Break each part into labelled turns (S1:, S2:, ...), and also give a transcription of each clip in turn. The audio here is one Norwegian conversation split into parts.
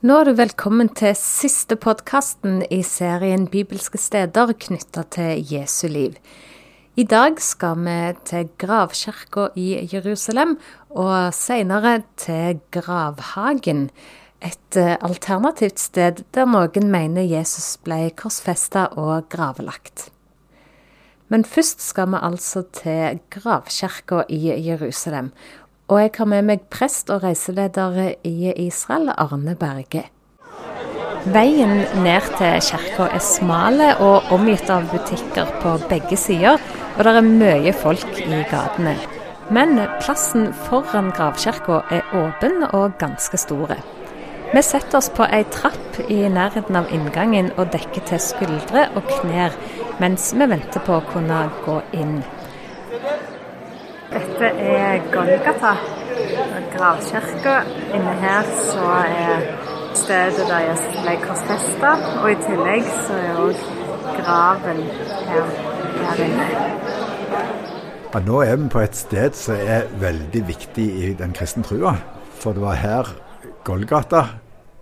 S1: Nå er du velkommen til siste podkasten i serien Bibelske steder knytta til Jesu liv. I dag skal vi til gravkirka i Jerusalem, og senere til gravhagen. Et eh, alternativt sted der noen mener Jesus ble korsfesta og gravlagt. Men først skal vi altså til gravkirka i Jerusalem. Og jeg har med meg prest og reiseleder i Israel, Arne Berge. Veien ned til kirka er smale og omgitt av butikker på begge sider, og det er mye folk i gatene. Men plassen foran gravkirka er åpen og ganske store. Vi setter oss på ei trapp i nærheten av inngangen og dekker til skuldre og knær, mens vi venter på å kunne gå inn. Dette er Golgata, gravkirka. Inne her så er stedet der Jesus ble korsfesta, og i tillegg så er òg graven her, her inne.
S2: Ja, nå er vi på et sted som er veldig viktig i den kristne trua. For det var her Golgata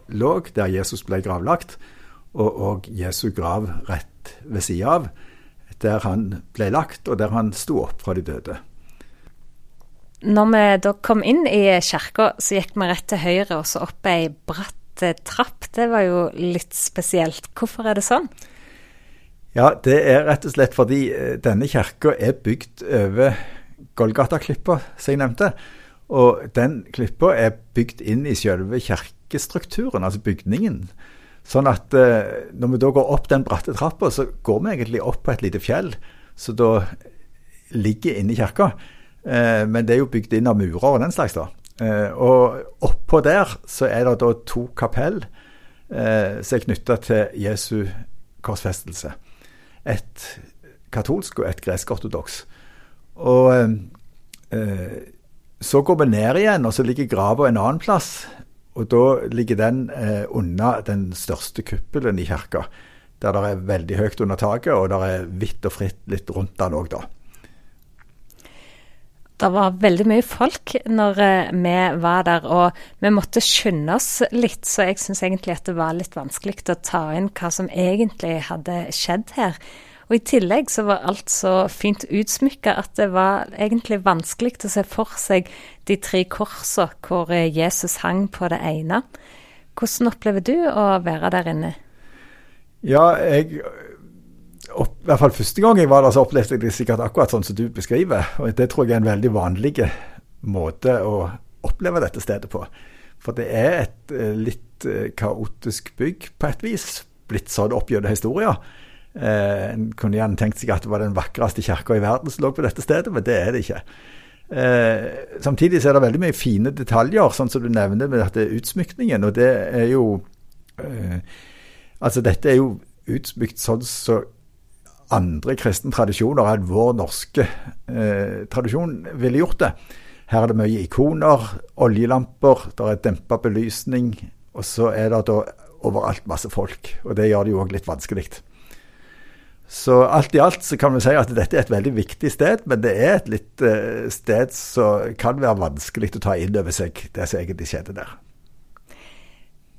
S2: lå, der Jesus ble gravlagt, og, og Jesu grav rett ved sida av. Der han ble lagt, og der han sto opp fra de døde.
S1: Når vi da kom inn i kirka, så gikk vi rett til høyre og så opp ei bratt eh, trapp. Det var jo litt spesielt. Hvorfor er det sånn?
S2: Ja, det er rett og slett fordi eh, denne kirka er bygd over Golgata-klippa, som jeg nevnte. Og den klippa er bygd inn i selve kirkestrukturen, altså bygningen. Sånn at eh, når vi da går opp den bratte trappa, så går vi egentlig opp på et lite fjell som da ligger inne i kirka. Eh, men det er jo bygd inn av murer og den slags. da. Eh, og oppå der så er det da to kapell eh, som er knytta til Jesu korsfestelse. Et katolsk og et gresk-ortodoks. Og så går vi ned igjen, og så ligger grava en annen plass. Og da ligger den under den største kuppelen i kirka. Der det er veldig høyt under taket, og det er hvitt og fritt litt rundt den òg, da.
S1: Det var veldig mye folk når eh, vi var der, og vi måtte skynde oss litt. Så jeg syns egentlig at det var litt vanskelig å ta inn hva som egentlig hadde skjedd her. Og i tillegg så var alt så fint utsmykka at det var egentlig vanskelig å se for seg de tre korsene hvor eh, Jesus hang på det ene. Hvordan opplever du å være der inne?
S2: Ja, jeg opp, i hvert fall første gang jeg var der, så opplevde jeg det sikkert akkurat sånn som du beskriver. Og det tror jeg er en veldig vanlig måte å oppleve dette stedet på. For det er et eh, litt eh, kaotisk bygg på et vis. Blitt sånn opp gjennom historien. Eh, kunne gjerne tenkt seg at det var den vakreste kirka i verden som lå på dette stedet, men det er det ikke. Eh, samtidig så er det veldig mye fine detaljer, sånn som du nevner med dette utsmykningen. Og det er jo eh, Altså, dette er jo utsmykt sånn så andre kristne tradisjoner enn vår norske eh, tradisjon ville gjort det. Her er det mye ikoner, oljelamper, der er dempa belysning, og så er det da overalt masse folk. Og det gjør det jo òg litt vanskelig. Så alt i alt så kan vi si at dette er et veldig viktig sted, men det er et litt eh, sted som kan være vanskelig å ta inn over seg, det som egentlig skjedde der.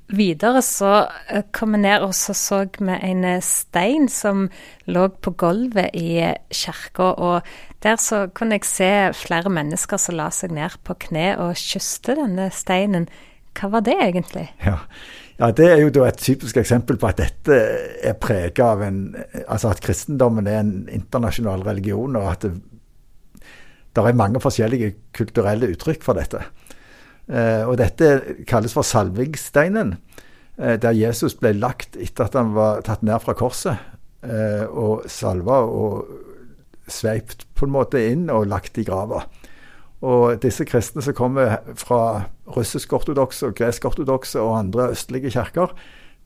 S1: Videre så eh, kom vi ned og så så vi en eh, stein som lå på gulvet i eh, kirka. Og der så kunne jeg se flere mennesker som la seg ned på kne og kysste denne steinen. Hva var det egentlig?
S2: Ja, ja det er jo da et typisk eksempel på at dette er prega av en Altså at kristendommen er en internasjonal religion, og at det, det er mange forskjellige kulturelle uttrykk for dette. Eh, og dette kalles for salvingsteinen, eh, der Jesus ble lagt etter at han var tatt ned fra korset, eh, og salva og sveipt på en måte inn og lagt i grava. Og disse kristne som kommer fra russisk-ortodokse og gresk-ortodokse og andre østlige kirker,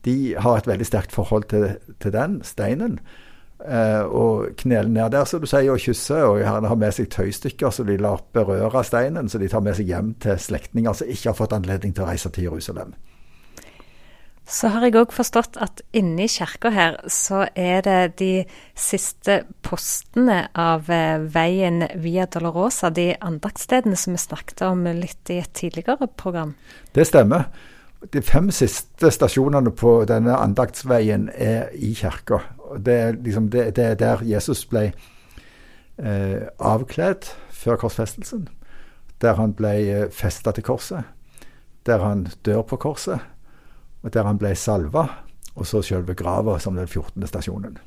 S2: de har et veldig sterkt forhold til, til den steinen. Eh, og knele ned der, som du sier, og kysse. Og gjerne har med seg tøystykker som de lar berøre steinen, så de tar med seg hjem til slektninger som ikke har fått anledning til å reise til Jerusalem.
S1: Så har jeg òg forstått at inni kirka her så er det de siste postene av eh, veien Via Dolorosa, de andagsstedene som vi snakket om litt i et tidligere program.
S2: Det stemmer. De fem siste stasjonene på denne andaktsveien er i kirka. Det, liksom, det, det, er der Jesus ble eh, avkledd før korsfestelsen. Der han ble eh, festa til korset. Der han dør på korset. Og der han ble salva. Og så selve grava som den 14. stasjonen.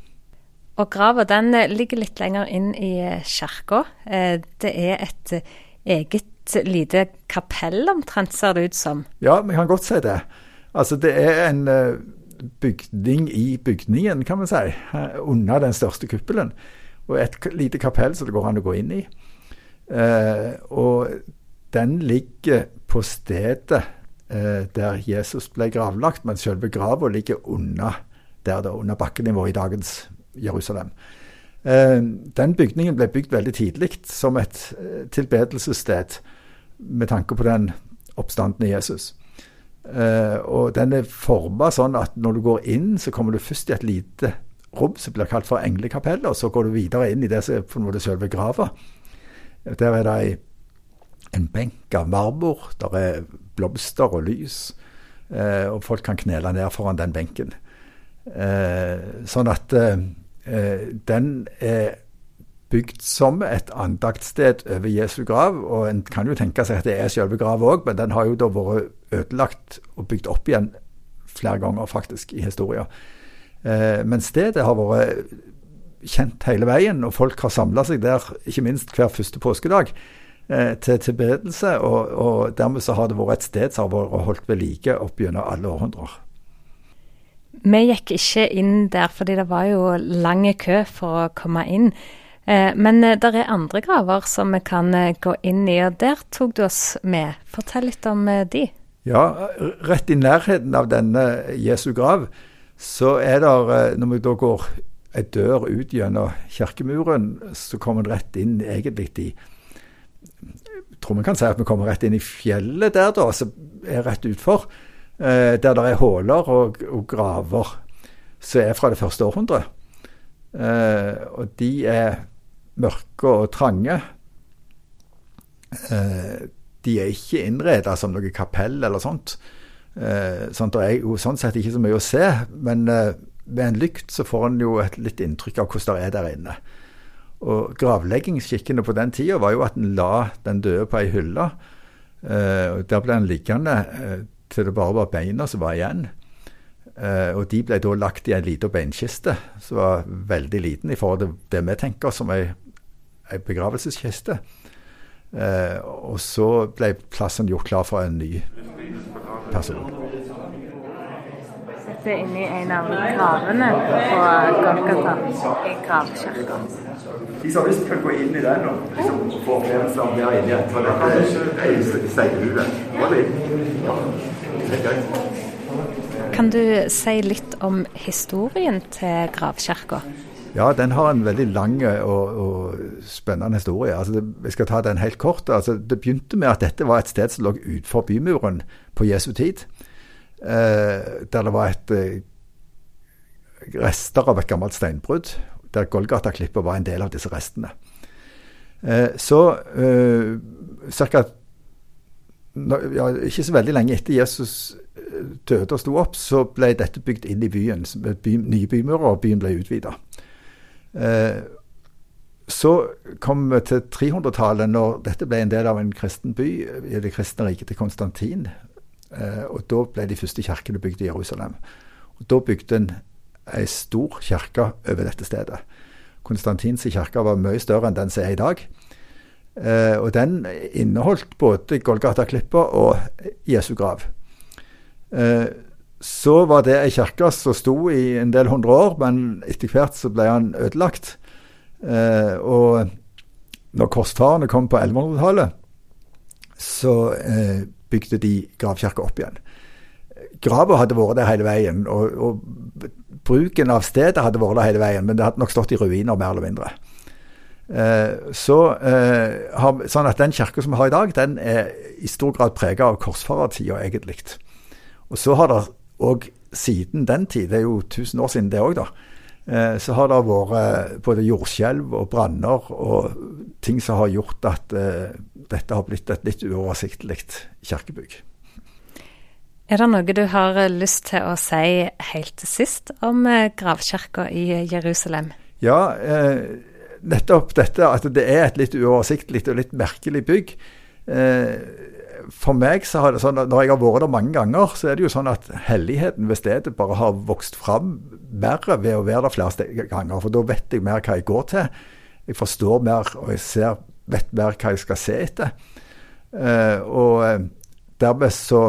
S1: Og grava den eh, ligger litt lenger inn i eh, kirka. Det er et eget lite kapell omtrent, ser det ut som.
S2: Ja, vi kan godt si det. Altså det er en bygning i bygningen, kan vi si. Under den største kuppelen. Og et lite kapell som det går an å gå inn i. Eh, og den ligger på stedet eh, der Jesus ble gravlagt, men selve grava ligger under, der det, under bakkenivå i dagens Jerusalem. Eh, den bygningen ble bygd veldig tidlig som et eh, tilbedelsessted med tanke på den oppstandende Jesus. Uh, og den er forma sånn at når du går inn, så kommer du først i et lite rom som blir kalt for englekapellet, og så går du videre inn i det som er på en måte selve grava. Der er det en benk av marmor, der er blomster og lys, uh, og folk kan knele ned foran den benken. Uh, sånn at den er bygd som et andaktssted over Jesu grav. Og en kan jo tenke seg at det er selve grava òg, men den har jo da vært ødelagt og bygd opp igjen flere ganger faktisk i historien. Eh, men stedet har vært kjent hele veien, og folk har samla seg der ikke minst hver første påskedag eh, til tilbedelse. Og, og, dermed så har det vært et sted som har vært holdt ved like opp gjennom alle århundrer.
S1: Vi gikk ikke inn der fordi det var jo lang kø for å komme inn. Eh, men eh, det er andre graver som vi kan eh, gå inn i, og der tok du oss med. Fortell litt om de.
S2: Ja, rett i nærheten av denne Jesu grav, så er det, når vi da går ei dør ut gjennom kirkemuren, så kommer en rett inn egentlig i tror vi kan si at vi kommer rett inn i fjellet der, da, som er rett utfor. Der det er huller og, og graver som er fra det første århundret. og de er mørke og trange. Eh, de er ikke innreda som noe kapell eller sånt. Eh, sånn, det er jo sånn sett ikke så mye å se, men eh, med en lykt så får en jo et litt inntrykk av hvordan det er der inne. Og Gravleggingsskikkene på den tida var jo at en la den døde på ei hylle. og Der ble han liggende til det bare var beina som var igjen. og De ble da lagt i ei lita beinkiste som var veldig liten i forhold til det vi tenker som ei ei begravelseskiste. Eh, og så ble plassen gjort klar for en ny person.
S1: Dette er inni en av gravene på Golgata i gravkirka.
S2: De som har lyst, kan gå inn i den og liksom, få opplevelse av det inni For det er steinhuet. Ja,
S1: Kan du si litt om historien til gravkirka?
S2: Ja, den har en veldig lang og, og spennende historie. Altså, det, jeg skal ta den helt kort. Altså, det begynte med at dette var et sted som lå utenfor bymuren på Jesu tid. Eh, der det var et eh, rester av et gammelt steinbrudd. Der Golgata-klippet var en del av disse restene. Eh, så eh, ca. Ja, ikke så veldig lenge etter Jesus eh, døde og sto opp, så ble dette bygd inn i byen. By, nye bymurer, og byen ble utvida. Eh, så kom vi til 300-tallet, når dette ble en del av en kristen by i det kristne riket til Konstantin. Eh, og Da ble de første kirkene bygd i Jerusalem. Og Da bygde en ei stor kirke over dette stedet. Konstantins kirke var mye større enn den som er i dag. Eh, og den inneholdt både Golgata-klippa og Jesu grav. Så var det ei kirke som sto i en del hundre år, men etter hvert så ble han ødelagt. Eh, og når korsfarerne kom på 1100-tallet, så eh, bygde de gravkirka opp igjen. Grava hadde vært der hele veien, og, og, bruken av stedet hadde vært der hele veien, men det hadde nok stått i ruiner, mer eller mindre. Eh, så, eh, har, sånn at Den kirka som vi har i dag, den er i stor grad prega av korsfarertida, egentlig. Og så har det og siden den tid, det er jo 1000 år siden det òg, da, eh, så har det vært både jordskjelv og branner og ting som har gjort at eh, dette har blitt et litt uoversiktlig kirkebygg.
S1: Er det noe du har lyst til å si helt til sist om gravkirka i Jerusalem?
S2: Ja, eh, nettopp dette at det er et litt uoversiktlig og litt merkelig bygg. Eh, for meg så har det sånn at når jeg har vært der mange ganger, så er det jo sånn at helligheten ved stedet bare har vokst fram mer ved å være der flere ganger. For da vet jeg mer hva jeg går til. Jeg forstår mer, og jeg ser, vet mer hva jeg skal se etter. Eh, og eh, dermed så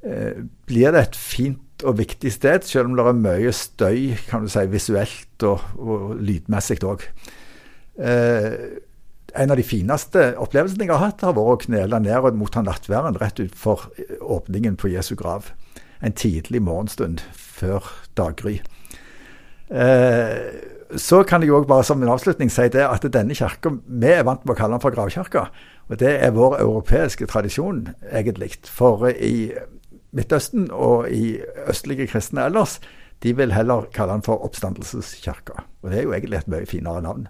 S2: eh, blir det et fint og viktig sted, selv om det er mye støy kan du si, visuelt og, og lydmessig òg. En av de fineste opplevelsene jeg har hatt, har vært å knele ned mot han nattværen rett utfor åpningen på Jesu grav. En tidlig morgenstund før daggry. Eh, så kan jeg òg bare som en avslutning si det at denne kirka Vi er vant med å kalle den for gravkirka. Og det er vår europeiske tradisjon, egentlig. For i Midtøsten og i østlige kristne ellers, de vil heller kalle den for oppstandelseskirka. Og det er jo egentlig et mye finere navn.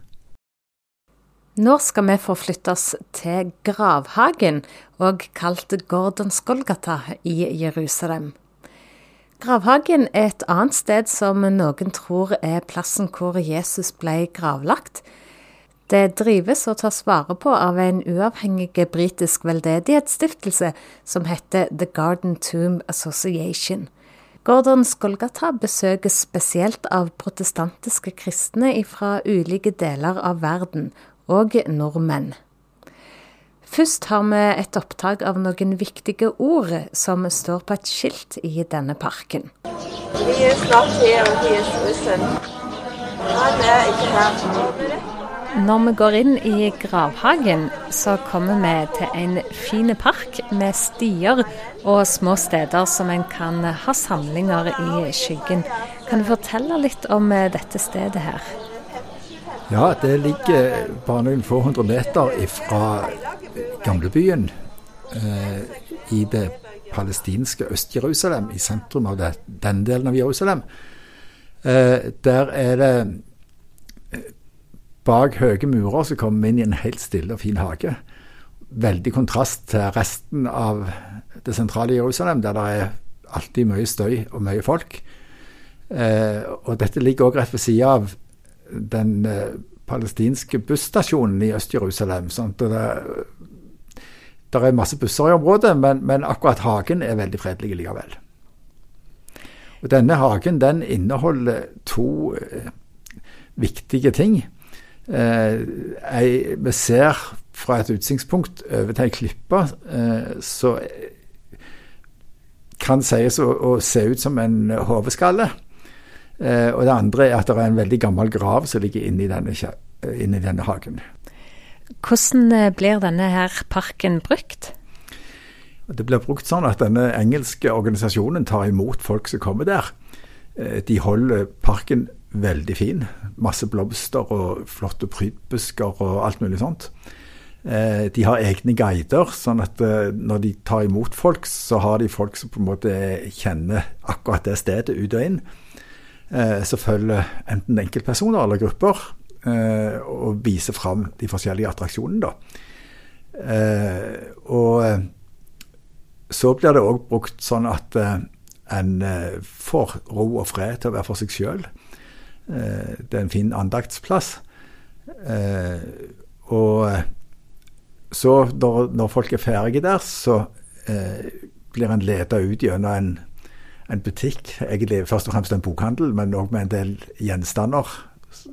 S1: Nå skal vi forflytte oss til gravhagen, og kalt Gordons Golgata i Jerusalem. Gravhagen er et annet sted som noen tror er plassen hvor Jesus ble gravlagt. Det drives og tas vare på av en uavhengig britisk veldedighetsstiftelse som heter The Garden Tomb Association. Gordons Golgata besøkes spesielt av protestantiske kristne fra ulike deler av verden, og nordmenn. Først har vi et opptak av noen viktige ord som står på et skilt i denne parken. Han er ikke her. Når vi går inn i gravhagen, så kommer vi til en fin park med stier og små steder som en kan ha samlinger i skyggen. Kan du fortelle litt om dette stedet her?
S2: Ja, det ligger bare noen få hundre meter fra gamlebyen eh, i det palestinske Øst-Jerusalem, i sentrum av det, den delen av Jerusalem. Eh, der er det eh, bak høye murer så kommer vi inn i en helt stille og fin hage. Veldig kontrast til resten av det sentrale Jerusalem, der det er alltid mye støy og mye folk. Eh, og dette ligger òg rett ved sida av den eh, palestinske busstasjonen i Øst-Jerusalem. Det, det, er masse busser i området, men, men, akkurat hagen er veldig fredelig likevel. Og denne hagen den inneholder to eh, viktige ting. Eh, jeg, vi ser fra et utsiktspunkt over til ei klippe eh, så kan sies å, å se ut som en hodeskalle. Eh, og det andre er at det er en veldig gammel grav som ligger inni denne, inni denne hagen.
S1: Hvordan eh, blir denne her parken brukt?
S2: Det blir brukt sånn at denne engelske organisasjonen tar imot folk som kommer der. Eh, de holder parken veldig fin. Masse blomster og flotte prydbusker og alt mulig sånt. De har egne guider, sånn at når de tar imot folk, så har de folk som på en måte kjenner akkurat det stedet ut og inn eh, som følger enten enkeltpersoner eller grupper, eh, og viser fram de forskjellige attraksjonene. Eh, og eh, så blir det òg brukt sånn at eh, en eh, får ro og fred til å være for seg sjøl. det er en fin andaktsplass. og så når, folk er ferdige der, så blir en leda ut gjennom en en butikk, egentlig først og fremst en bokhandel, men òg med en del gjenstander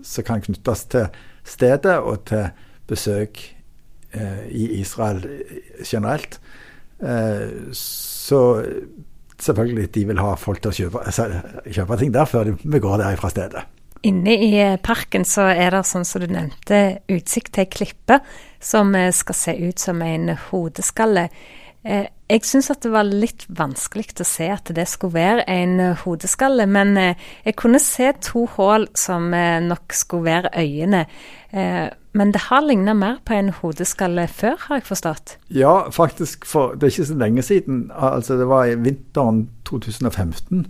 S2: som kan knyttes til stedet og til besøk eh, i Israel generelt. Eh, så selvfølgelig de vil ha folk til å kjøpe, kjøpe ting der før vi går der fra stedet.
S1: Inne i parken så er det, sånn som du nevnte, utsikt til ei klippe som eh, skal se ut som en hodeskalle. Eh, jeg syns at det var litt vanskelig å se at det skulle være en eh, hodeskalle, men eh, jeg kunne se to hull som nok skulle være øyene. Men det har lignet mer på en hodeskalle før, har jeg forstått?
S2: Ja, faktisk. For det er ikke så lenge siden. Altså Det var i vinteren 2015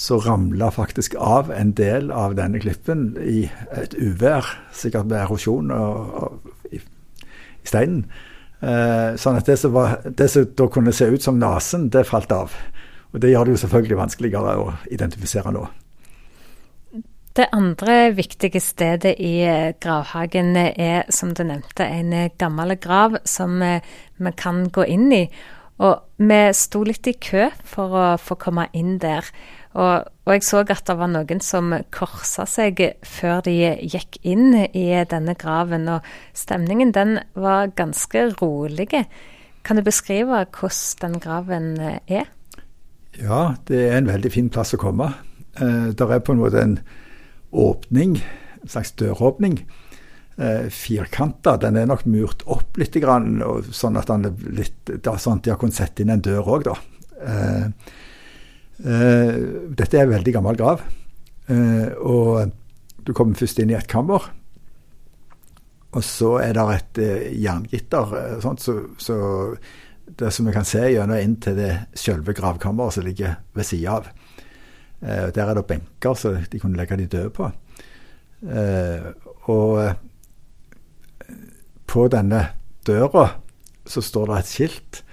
S2: så ramla faktisk av en del av denne klippen i et uvær, sikkert med erosjon og, og i, i steinen. Eh, sånn at det som, var, det som, da kunne se ut som nesen, det falt av. Og Det gjør det jo selvfølgelig vanskeligere å identifisere nå.
S1: Det andre viktige stedet i eh, gravhagen er, som du nevnte, en eh, gammel grav som eh, vi kan gå inn i. Og vi sto litt i kø for å få komme inn der. Og, og jeg så at det var noen som korsa seg før de gikk inn i denne graven. Og stemningen den var ganske rolig. Kan du beskrive hvordan den graven er?
S2: Ja, det er en veldig fin plass å komme. Eh, det er på en måte en åpning, en slags døråpning. Eh, firkanta. Den er nok murt opp litt, sånn at den er litt, da, sånn at de har kunnet sette inn en dør òg, da. Eh, dette er en veldig gammel grav. Eh, og du kommer først inn i et kammer. Og så er det et eh, jerngitter, eh, så, så, det som vi kan se gjennom inn til det selve gravkammeret som ligger ved sida av. Eh, der er det benker så de kunne legge de døde på. Eh, og eh, på denne døra så står det et skilt.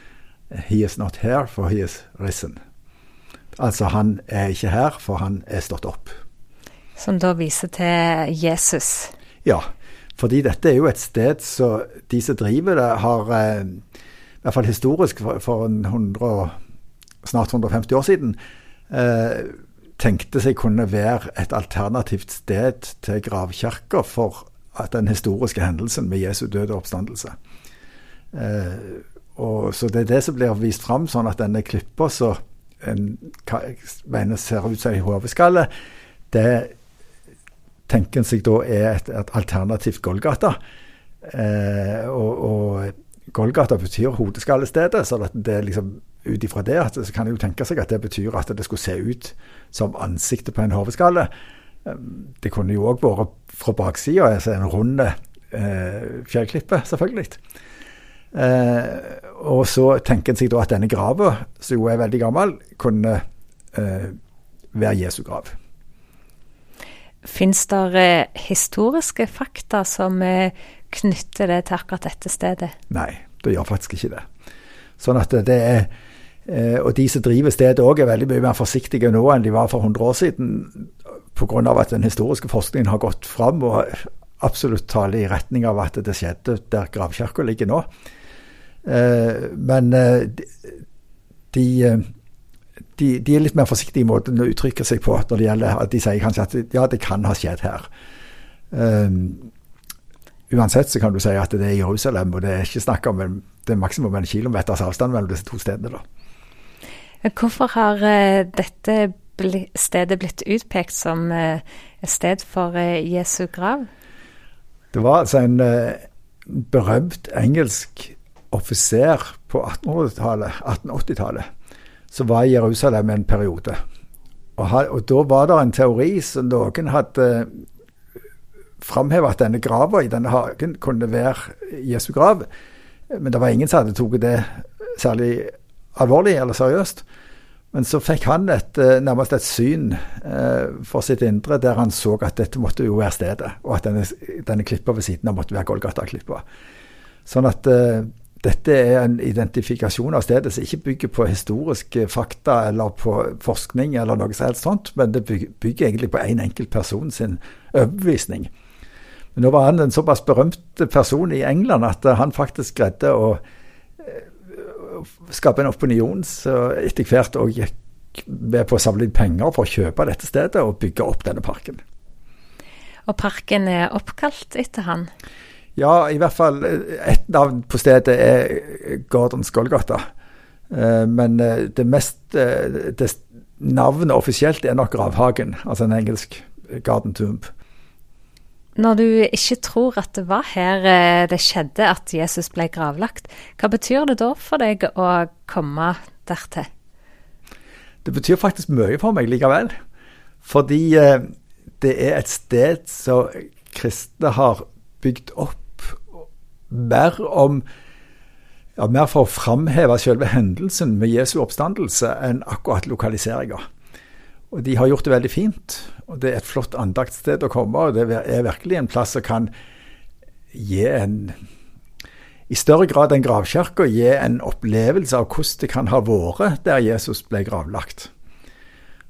S2: 'He is not here, for he is risen'. Altså, han er ikke her, for han er stått opp.
S1: Som da viser til Jesus?
S2: Ja, fordi dette er jo et sted så de som driver det, har i hvert fall historisk for, for 100, snart 150 år siden eh, tenkte seg kunne være et alternativt sted til gravkirka for den historiske hendelsen med Jesu død og oppstandelse. Eh, og, så det er det som blir vist fram, sånn at denne klippa som jeg mener ser ut som en hodeskalle, det tenker en seg da er et, et alternativt Golgata. Eh, og, og Golgata betyr hodeskallestedet, så det liksom ut ifra det at, så kan en jo tenke seg at det betyr at det skulle se ut som ansiktet på en hodeskalle. Ehm, det kunne jo òg vært fra baksida, altså en rund eh, fjellklippe, selvfølgelig. Eh, og så tenker en seg da at denne grava, som jo er veldig gammel, kunne eh, være Jesu grav.
S1: Fins det eh, historiske fakta som eh, knytter det til akkurat dette stedet?
S2: Nei, det gjør faktisk ikke det. Sånn at det er Eh, og de som driver stedet òg, er veldig mye mer forsiktige nå enn de var for 100 år siden. Pga. at den historiske forskningen har gått fram og absolutt taler i retning av at det skjedde der gravkirka ligger nå. Eh, men eh, de, de, de, er litt mer forsiktige i måten å uttrykke seg på når det gjelder at de sier kanskje at ja, det kan ha skjedd her. Um, uansett så kan du si at det er i Jerusalem, og det er ikke snakk om en, det er maksimum en kilometers avstand mellom disse to stedene. da.
S1: Hvorfor har eh, dette stedet blitt utpekt som eh, et sted for eh, Jesu grav?
S2: Det var altså en berømt engelsk offiser på 1880-tallet 1880 som var i Jerusalem en periode. Og, og, da var det en teori som noen hadde framheva at denne grava i denne hagen kunne være Jesu grav. Men det var ingen som hadde tatt det særlig alvorlig eller seriøst. Men så fikk han et, eh, nærmest et syn eh, for sitt indre der han så at dette måtte jo være stedet, og at denne, denne klippa ved siden av måtte være Golgata-klippa. Sånn at eh, dette er en identifikasjon av stedet som ikke bygger på historiske fakta eller på forskning eller noe som sånt, men det bygger, egentlig på én en enkelt person sin overbevisning. Men nå var han en såpass berømt person i England at han faktisk greide å skape en opinion som etter hvert òg gikk med på å samle inn penger for å kjøpe dette stedet og bygge opp denne parken.
S1: Og parken er oppkalt etter han?
S2: Ja, i hvert fall ett navn på stedet er Gordons Golgata. Eh, men eh, det mest eh, det Navnet offisielt er nok Gravhagen, altså en engelsk Garden Tomb.
S1: Når du ikke tror at det var her eh, det skjedde at Jesus ble gravlagt, hva betyr det da for deg å komme dertil?
S2: Det betyr faktisk mye for meg likevel. Fordi eh, det er et sted som kristne har bygd opp mer om ja, mer for å framheve selve hendelsen med Jesu oppstandelse enn akkurat lokaliseringa. Og de har gjort det veldig fint. Og det er et flott andaktssted å komme, og det er virkelig en plass som kan gi en i større grad enn gravkirka gi en opplevelse av hvordan det kan ha vært der Jesus ble gravlagt.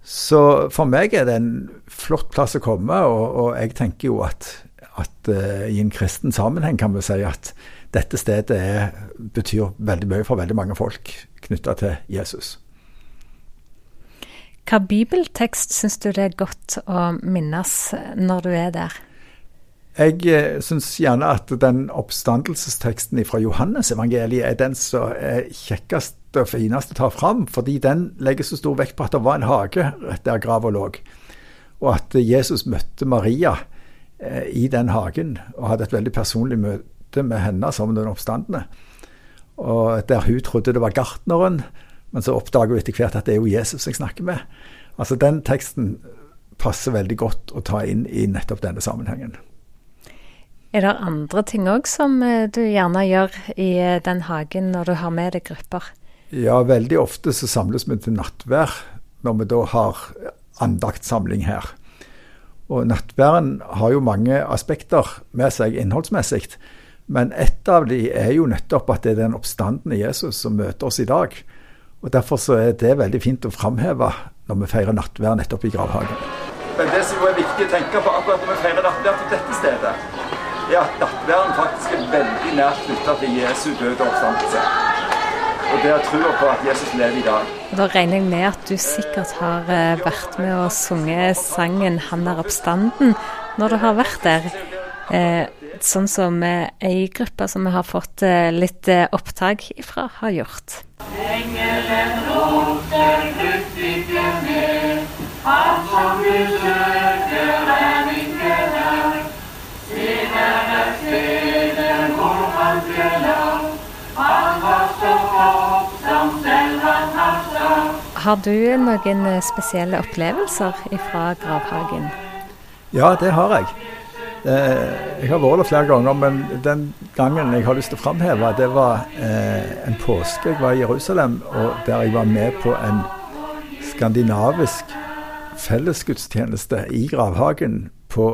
S2: Så for meg er det en flott plass å komme, og, og jeg tenker jo at, at uh, i en kristen sammenheng kan vi si at dette stedet er, betyr veldig mye for veldig mange folk knytta til Jesus.
S1: Hva bibeltekst syns du det er godt å minnes når du er der?
S2: Jeg eh, syns gjerne at den oppstandelsesteksten fra Johannes-evangeliet er den som er kjekkest og finest å ta fram, fordi den legger så stor vekt på at det var en hage rett der grava lå, og at Jesus møtte Maria i den hagen og hadde et veldig personlig møte med henne som den oppstandende. Og der hun trodde det var gartneren, men så oppdager hun etter hvert at det er jo Jesus jeg snakker med. Altså Den teksten passer veldig godt å ta inn i nettopp denne sammenhengen.
S1: Er det andre ting òg som eh, du gjerne gjør i eh, den hagen når du har med deg grupper?
S2: Ja, veldig ofte så samles vi til nattvær når vi da har andaktsamling her. Og nattværen har jo mange aspekter med seg innholdsmessig. Men ett av de er jo nettopp at det er den oppstandende Jesus som møter oss i dag. Og Derfor så er det veldig fint å framheve når vi feirer nattvær nettopp i gravhagen.
S3: Men det som er viktig å tenke på akkurat når vi feirer nattvær på dette stedet, er at nattværen faktisk er veldig nært knytta til Jesu døde oppstandelse. Og det er trua på at Jesus lever i dag.
S1: Da regner jeg med at du sikkert har eh, vært med og sunget sangen 'Han er oppstanden' når du har vært der. Eh, sånn som eh, ei gruppe som vi har fått litt opptak ifra, har gjort. Engelen roper Kristikken ned, han som vil søker er ikke her. Har du noen eh, spesielle opplevelser fra gravhagen?
S2: Ja, det har jeg. Eh, jeg har vært der flere ganger, men den gangen jeg har lyst til å framheve, det var eh, en påske jeg var i Jerusalem, og der jeg var med på en skandinavisk fellesgudstjeneste i gravhagen på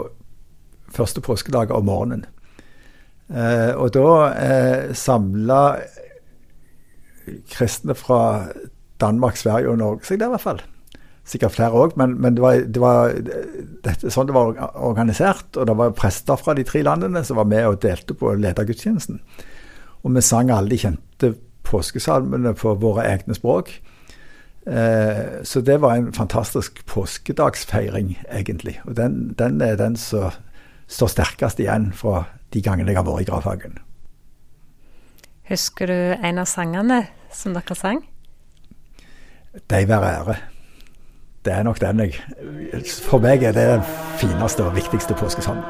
S2: første påskedag om morgenen. Og da eh, samla kristne fra Danmark, Sverige og Norge seg der, i hvert fall. Sikkert flere òg, men, men, det var, det var det, sånn det var organisert. Og det var prester fra de tre landene som var med og delte på ledergudstjenesten. Og vi sang alle de kjente påskesalmene på våre egne språk. Eh, så det var en fantastisk påskedagsfeiring, egentlig. Og den, den er den som står sterkest igjen fra de gangene jeg har vært i gravhagen.
S1: Husker du en av sangene som dere sang?
S2: Deg være ære. Det er nok den jeg For meg er det den fineste og viktigste påskesangen.